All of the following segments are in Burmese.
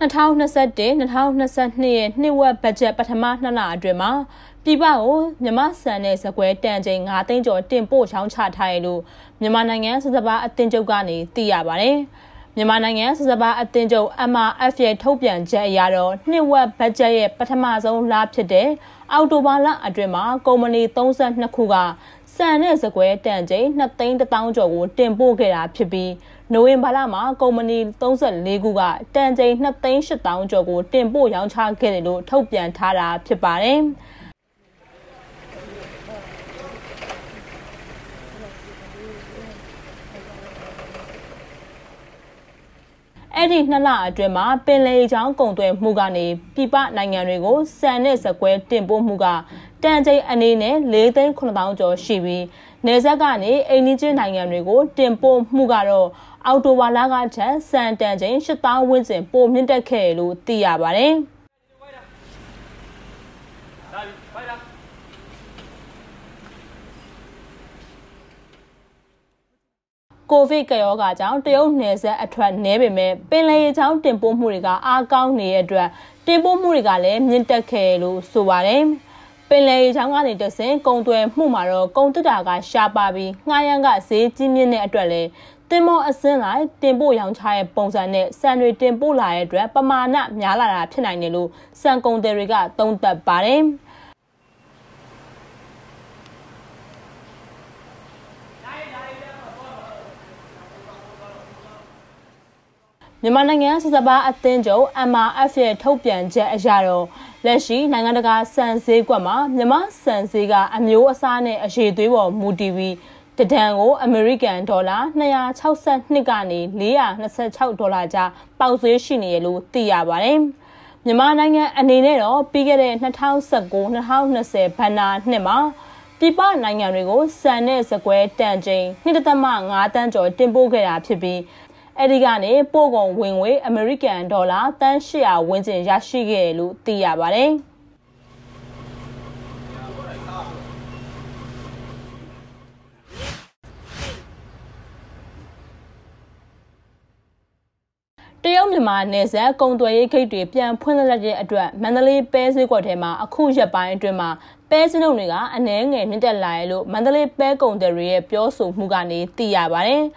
2021-2022ရဲ့နှစ်ဝက်ဘတ်ဂျက်ပထမနှစ်လအတွင်းမှာပြည်ပကိုမြန်မာစံနဲ့ဇကွဲတန်ချိန်9သိန်းကျော်တင်ပို့ချောင်းချထားရလို့မြန်မာနိုင်ငံစစပါအသင်းချုပ်ကနေသိရပါတယ်။မြန်မာနိုင်ငံစစပါအသင်းချုပ် MRF ရဲ့ထုတ်ပြန်ချက်အရတော့နှစ်ဝက်ဘတ်ဂျက်ရဲ့ပထမဆုံးလဖြစ်တဲ့အောက်တိုဘာလအတွင်းမှာကုမ္ပဏီ32ခုကစံနဲ့ဇကွဲတန်ချိန်2သိန်း1000ကျော်ကိုတင်ပို့ခဲ့တာဖြစ်ပြီး နိုဝင်ဘာလမှာကုမ္ပဏီ34ခုကတန်ချိန်2သိန်း8000ကျော်ကိုတင်ပို့ရောင်းချခဲ့တယ်လို့ထုတ်ပြန်ထားတာဖြစ်ပါတယ်။အဲ့ဒီနှစ်လအတွင်းမှာပင်လယ်ချောင်းကုန်သွယ်မှုကနေပြပနိုင်ငံတွေကိုစံနဲ့ဇကွဲတင်ပို့မှုကတန်ချိန်အနေနဲ့၄သိန်း9000ကျော်ရှိပြီးနေဆက်ကနေအိန္ဒိချင်းနိုင်ငံတွေကိုတင်ပို့မှုကတော့ အောက်တိုဘာလကထက်စံတန်ချိန်8000ဝန်းကျင်ပိုမြင့်တက်ခဲ့လို့သိရပါတယ်။ကိုဗစ်ကရောဂါကြောင့်တရုတ်နယ်စပ်အထွက်နည်းပေမဲ့ပင်လယ်ရေချောင်းတင်ပို့မှုတွေကအားကောင်းနေတဲ့အတွက်တင်ပို့မှုတွေကလည်းမြင့်တက်ခဲ့လို့ဆိုပါတယ်။ပင်လယ်ရေချောင်းကနေတဆင်ကုံသွယ်မှုမှာတော့ကုံတက်တာကရှားပါပြီးငှားရမ်းကဈေးကြီးမြင့်တဲ့အတွက်လည်း တင်မောအစင်းလိုက်တင်ပို့ရောင်းချတဲ့ပုံစံနဲ့စံတွေတင်ပို့လာတဲ့အတွက်ပမာဏများလာတာဖြစ်နိုင်တယ်လို့စံကုန်တယ်တွေကသုံးသပ်ပါတယ်။မြန်မာနိုင်ငံစစ်စပါအသင်းချုပ် MRF ရဲ့ထုတ်ပြန်ချက်အရတော့လက်ရှိနိုင်ငံတကာစံဈေးကွက်မှာမြန်မာစံဈေးကအမျိုးအစားနဲ့အရေးသွေးပေါ်မူတည်ပြီး တဒံကိုအမေရိကန်ဒေါ်လာ262ကနေ426ဒေါ်လာကြားပေါက်ဈေးရှိနေရလို့သိရပါတယ်။မြန်မာနိုင်ငံအနေနဲ့တော့ပြီးခဲ့တဲ့2019-2020ဘဏ္ဍာနှစ်မှာပြည်ပနိုင်ငံတွေကိုစံနဲ့စကွဲတန်ချိန်2.5တန်းကျော်တင်ပို့ခဲ့တာဖြစ်ပြီးအဲဒီကနေပို့ကုန်ဝင်ငွေအမေရိကန်ဒေါ်လာတန်း800ဝန်းကျင်ရရှိခဲ့တယ်လို့သိရပါတယ်။တရုတ် မြန်မာနယ်စပ်ကုန်သွယ်ရေးဂိတ်တွေပြန်ဖွင့်လှစ်တဲ့အတွက်မန္တလေးပဲဈေးကွက်ထဲမှာအခုရက်ပိုင်းအတွင်းမှာပဲစနုံတွေကအနှဲငယ်မြင့်တက်လာရလို့မန္တလေးပဲကုန်တယ်တွေရဲ့ပြောဆိုမှုကနေသိရပါတယ်။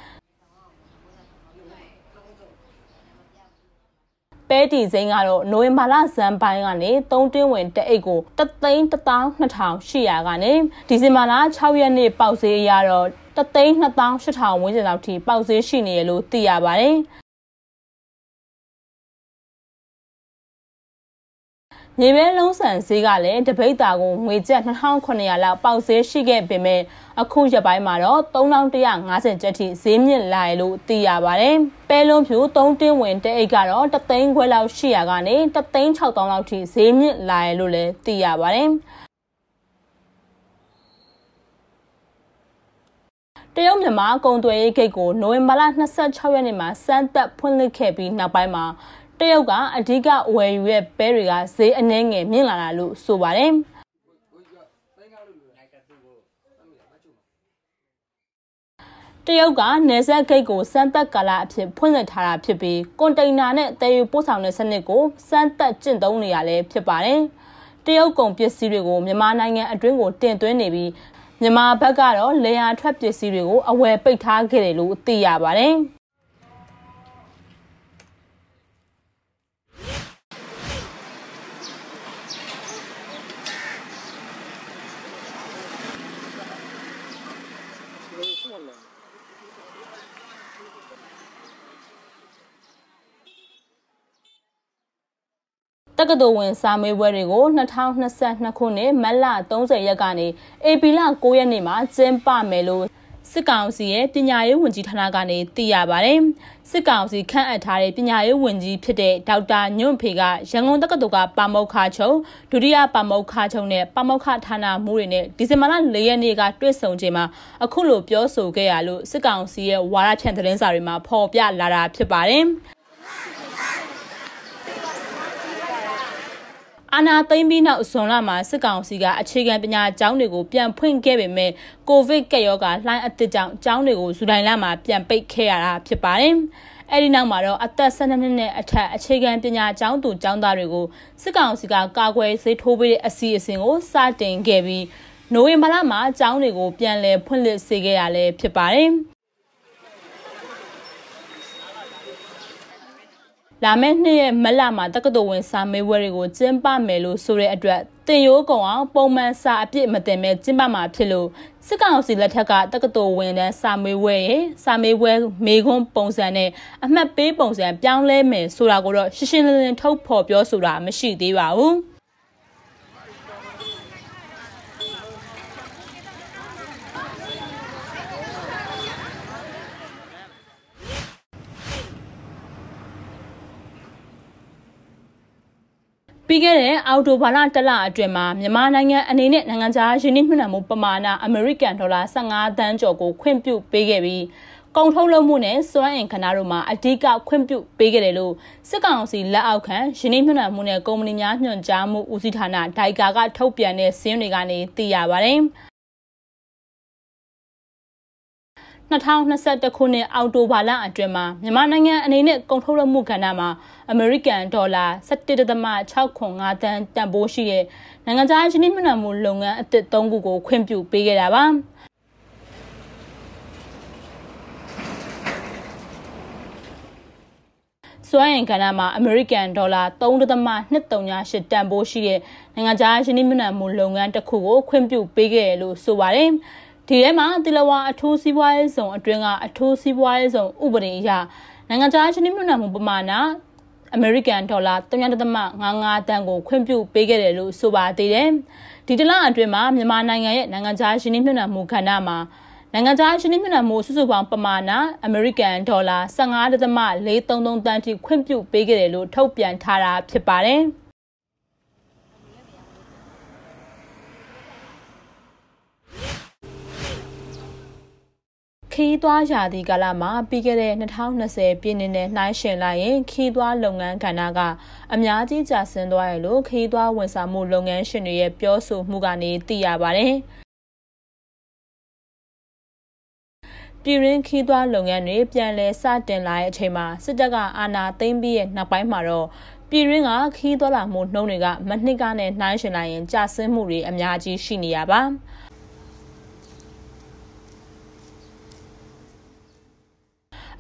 ပဲတီစိမ်းကတော့နိုဝင်ဘာလဇန်ပိုင်းကနေ3တင်းဝင်တအိတ်ကို3သိန်း12800ကနေဒီဇင်ဘာလ6ရက်နေ့ပေါက်ဈေးအရတော့3သိန်း2800ဝန်းကျင်လောက်ထိပေါက်ဈေးရှိနေရလို့သိရပါတယ် မြေပဲလုံးဆန်ဈေးကလည်းတပိတ်တာကိုငွေကျပ်2900လောက်ပေါက်ဈေးရှိခဲ့ပေမဲ့အခုရက်ပိုင်းမှာတော့3150ကျပ်ထိဈေးမြင့်လာရလို့သိရပါတယ်။ပဲလုံးဖြူ3တင်းဝင်တအိတ်ကတော့တသိန်းခွဲလောက်ရှိရကနေတသိန်း6000လောက်ထိဈေးမြင့်လာရလို့လည်းသိရပါတယ်။တရုတ်မြန်မာကုန်သွယ်ရေးဂိတ်ကိုနိုဝင်ဘာလ26ရက်နေ့မှာစမ်းသပ်ဖွင့်လှစ်ခဲ့ပြီးနောက်ပိုင်းမှာ တရုတ်ကအဓိကဝယ်ယူတဲ့ပဲတွေကဈေးအနှဲငယ်မြင့်လာတာလို့ဆိုပါတယ်တရုတ်ကနေဆက်ဂိတ်ကိုစမ်းသက်ကာလအဖြစ်ဖွင့်လှစ်ထားတာဖြစ်ပြီးကွန်တိန်နာနဲ့တည်ယူပို့ဆောင်တဲ့စနစ်ကိုစမ်းသက်ကျင့်သုံးနေရလဲဖြစ်ပါတယ်။တရုတ်ကုန်ပစ္စည်းတွေကိုမြန်မာနိုင်ငံအတွင်းကိုတင်သွင်းနေပြီးမြန်မာဘက်ကတော့လေယာထွက်ပစ္စည်းတွေကိုအဝယ်ပိတ်ထားခဲ့တယ်လို့သိရပါတယ်။တ က္ကသိုလ်ဝင်စာမေးပွဲတွေကို2022ခုနှစ်မတ်လ30ရက်ကနေဧပြီလ9ရက်နေ့မှာကျင်းပမယ်လို့စစ်ကောင်စီရဲ့ပညာရေးဝန်ကြီးဌာနကနေသိရပါတယ်။စစ်ကောင်စီခန့်အပ်ထားတဲ့ပညာရေးဝန်ကြီးဖြစ်တဲ့ဒေါက်တာညွန့်ဖေကရန်ကုန်တက္ကသိုလ်ကပါမောက္ခချုပ်ဒုတိယပါမောက္ခချုပ်နဲ့ပါမောက္ခဌာနမှူးတွေနဲ့ဒီဇင်ဘာလ၄ရက်နေ့ကတွေ့ဆုံချိန်မှာအခုလိုပြောဆိုခဲ့ရလို့စစ်ကောင်စီရဲ့ဝါရဖြန့်သတင်းစာတွေမှာဖော်ပြလာတာဖြစ်ပါတယ်။ အာနာသိမ့်ပြီးနောက်ဇွန်လမှာစစ်ကောင်စီကအခြေခံပညာကျောင်းတွေကိုပြန်ဖွင့်ခဲ့ပေမဲ့ကိုဗစ်ကပ်ရောဂါလှိုင်းအသစ်ကြောင့်ကျောင်းတွေကိုဇူလိုင်လမှာပြန်ပိတ်ခဲ့ရတာဖြစ်ပါတယ်အဲဒီနောက်မှာတော့အသက်12နှစ်နဲ့အထက်အခြေခံပညာကျောင်းသူကျောင်းသားတွေကိုစစ်ကောင်စီကကာကွယ်ဆေးထိုးပေးတဲ့အစီအစဉ်ကိုစတင်ခဲ့ပြီးနိုဝင်ဘာလမှာကျောင်းတွေကိုပြန်လည်ဖွင့်လှစ်စေခဲ့ရလဲဖြစ်ပါတယ်။ လာမယ့်နှစ်ရက်မလမှာတက္ကသိုလ်ဝင်စာမေးပွဲတွေကိုကျင်းပမယ်လို့ဆိုတဲ့အတွက်တင်ရိုးကုံအောင်ပုံမှန်စာအပြည့်မတင်မဲ့ကျင်းပမှာဖြစ်လို့စစ်ကောင်စီလက်ထက်ကတက္ကသိုလ်ဝင်တန်းစာမေးပွဲရဲ့စာမေးပွဲမေခွန်းပုံစံနဲ့အမှတ်ပေးပုံစံပြောင်းလဲမယ်ဆိုတာကိုတော့ရှင်းရှင်းလင်းလင်းထုတ်ဖော်ပြောဆိုတာမရှိသေးပါဘူး။ ပြီးခဲ့တဲ့အောက်တိုဘာလတလအတွင်းမှာမြန်မာနိုင်ငံအနေနဲ့နိုင်ငံခြားယင်းနှိမ့်နှံမှုပမာဏအမေရိကန်ဒေါ်လာ15သန်းကျော်ကိုခွင့်ပြုပေးခဲ့ပြီးကုန်ထုတ်လုပ်မှုနဲ့စွမ်းအင်ခဏတို့မှာအဓိကခွင့်ပြုပေးခဲ့တယ်လို့စစ်ကောင်စီလက်အောက်ခံယင်းနှိမ့်နှံမှုနဲ့ကုမ္ပဏီများညွှန်ကြားမှုဦးစီးဌာနဒိုင်ကာကထုတ်ပြန်တဲ့စည်းတွေကနေသိရပါတယ်။ 2021ခုနှစ်အောက်တိုဘာလအတွင်းမှာမြန်မာနိုင်ငံအနေနဲ့ကုန်ထုတ်လုပ်မှုကဏ္ဍမှာအမေရိကန်ဒေါ်လာ17.65တန်တန်ဖိုးရှိတဲ့နိုင်ငံခြားယင်းနှိမ့်မှုလုပ်ငန်းအသစ်၃ခုကိုခွင့်ပြုပေးခဲ့တာပါ။စွမ်းအင်ကဏ္ဍမှာအမေရိကန်ဒေါ်လာ3.238တန်ဖိုးရှိတဲ့နိုင်ငံခြားယင်းနှိမ့်မှုလုပ်ငန်းတစ်ခုကိုခွင့်ပြုပေးခဲ့တယ်လို့ဆိုပါတယ်။ ဒီထဲမှာတီလဝါအထူးစီးပွားရေးဆောင်အတွင်းကအထူးစီးပွားရေးဆောင်ဥပဒေအရနိုင်ငံခြားချင်းမြုံနှံမှုပမာဏအမေရိကန်ဒေါ်လာ3.55တန်ကိုခွင့်ပြုပေးခဲ့တယ်လို့ဆိုပါသေးတယ်။ဒီတလအတွင်းမှာမြန်မာနိုင်ငံရဲ့နိုင်ငံခြားယင်းနှိမ့်နှံမှုခန္ဓာမှာနိုင်ငံခြားယင်းနှိမ့်နှံမှုစုစုပေါင်းပမာဏအမေရိကန်ဒေါ်လာ15.433တန်ထိခွင့်ပြုပေးခဲ့တယ်လို့ထုတ်ပြန်ထားတာဖြစ်ပါတယ်။ ခီးသွားရာသီကာလမှာပြီးခဲ့တဲ့2020ပြည်နှစ်နဲ့နှိုင်းယှဉ်လိုက်ရင်ခီးသွားလုပ်ငန်းကဏ္ဍကအများကြီးကျဆင်းသွားရလို့ခီးသွားဝန်ဆောင်မှုလုပ်ငန်းရှင်တွေရဲ့ပြောဆိုမှုကနေသိရပါတယ်။ပြည်ရင်းခီးသွားလုပ်ငန်းတွေပြန်လည်စတင်လာတဲ့အချိန်မှာစစ်တပ်ကအာဏာသိမ်းပြီးရဲ့နောက်ပိုင်းမှာတော့ပြည်ရင်းကခီးသွားလာမှုနှုန်းတွေကမနှစ်ကနဲ့နှိုင်းယှဉ်လိုက်ရင်ကျဆင်းမှုတွေအများကြီးရှိနေရပါ။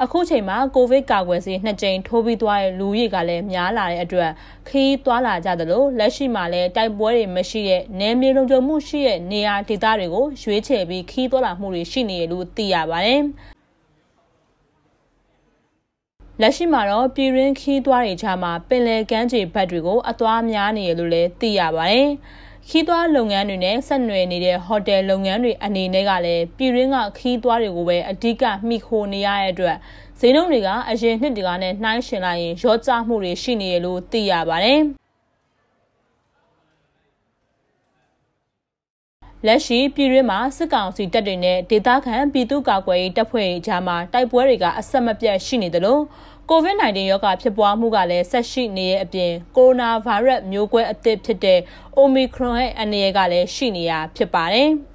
အခုချိန်မှာကိုဗစ်ကာကွယ်ဆေးနှစ်ကြိမ်ထိုးပြီးသွားတဲ့လူဦးရေကလည်းများလာတဲ့အတွက်ခီးသွားလာကြသလိုလက်ရှိမှာလည်းတိုက်ပွဲတွေမရှိတဲ့နယ်မြေလုံခြုံမှုရှိတဲ့နေရာဒေသတွေကိုရွေးချယ်ပြီးခီးသွားလာမှုတွေရှိနေတယ်လို့သိရပါတယ်။လက်ရှိမှာတော့ပြည်ရင်းခီးသွားတွေကြားမှာပင်လယ်ကမ်းခြေဘက်တွေကိုအသွားများနေရလို့လည်းသိရပါတယ်။ ခီးသွွားလုပ်ငန်းတွေနဲ့ဆက်နွယ်နေတဲ့ဟိုတယ်လုပ်ငန်းတွေအနေနဲ့ကလည်းပြည်ရင်းကခီးသွွားတွေကိုပဲအဓိကမှီခိုနေရတဲ့အတွက်ဈေးနှုန်းတွေကအရင်နှစ်တွေကနဲ့နှိုင်းယှဉ်လိုက်ရင်ရောကျမှုတွေရှိနေရလို့သိရပါတယ်။လက်ရှိပြည်တွင်းမှာစစ်ကောင်စီတပ်တွေနဲ့ဒေသခံပြည်သူ့ကာကွယ်ရေးတပ်ဖွဲ့တွေကြားမှာတိုက်ပွဲတွေကအဆက်မပြတ်ရှိနေသလို COVID-19 ရောဂါဖြစ်ပွားမှုကလည်းဆက်ရှိနေတဲ့အပြင်ကိုရိုနာဗိုင်းရပ်မျိုးကွဲအသစ်ဖြစ်တဲ့ Omicron ရဲ့အနေအရကလည်းရှိနေတာဖြစ်ပါတယ်။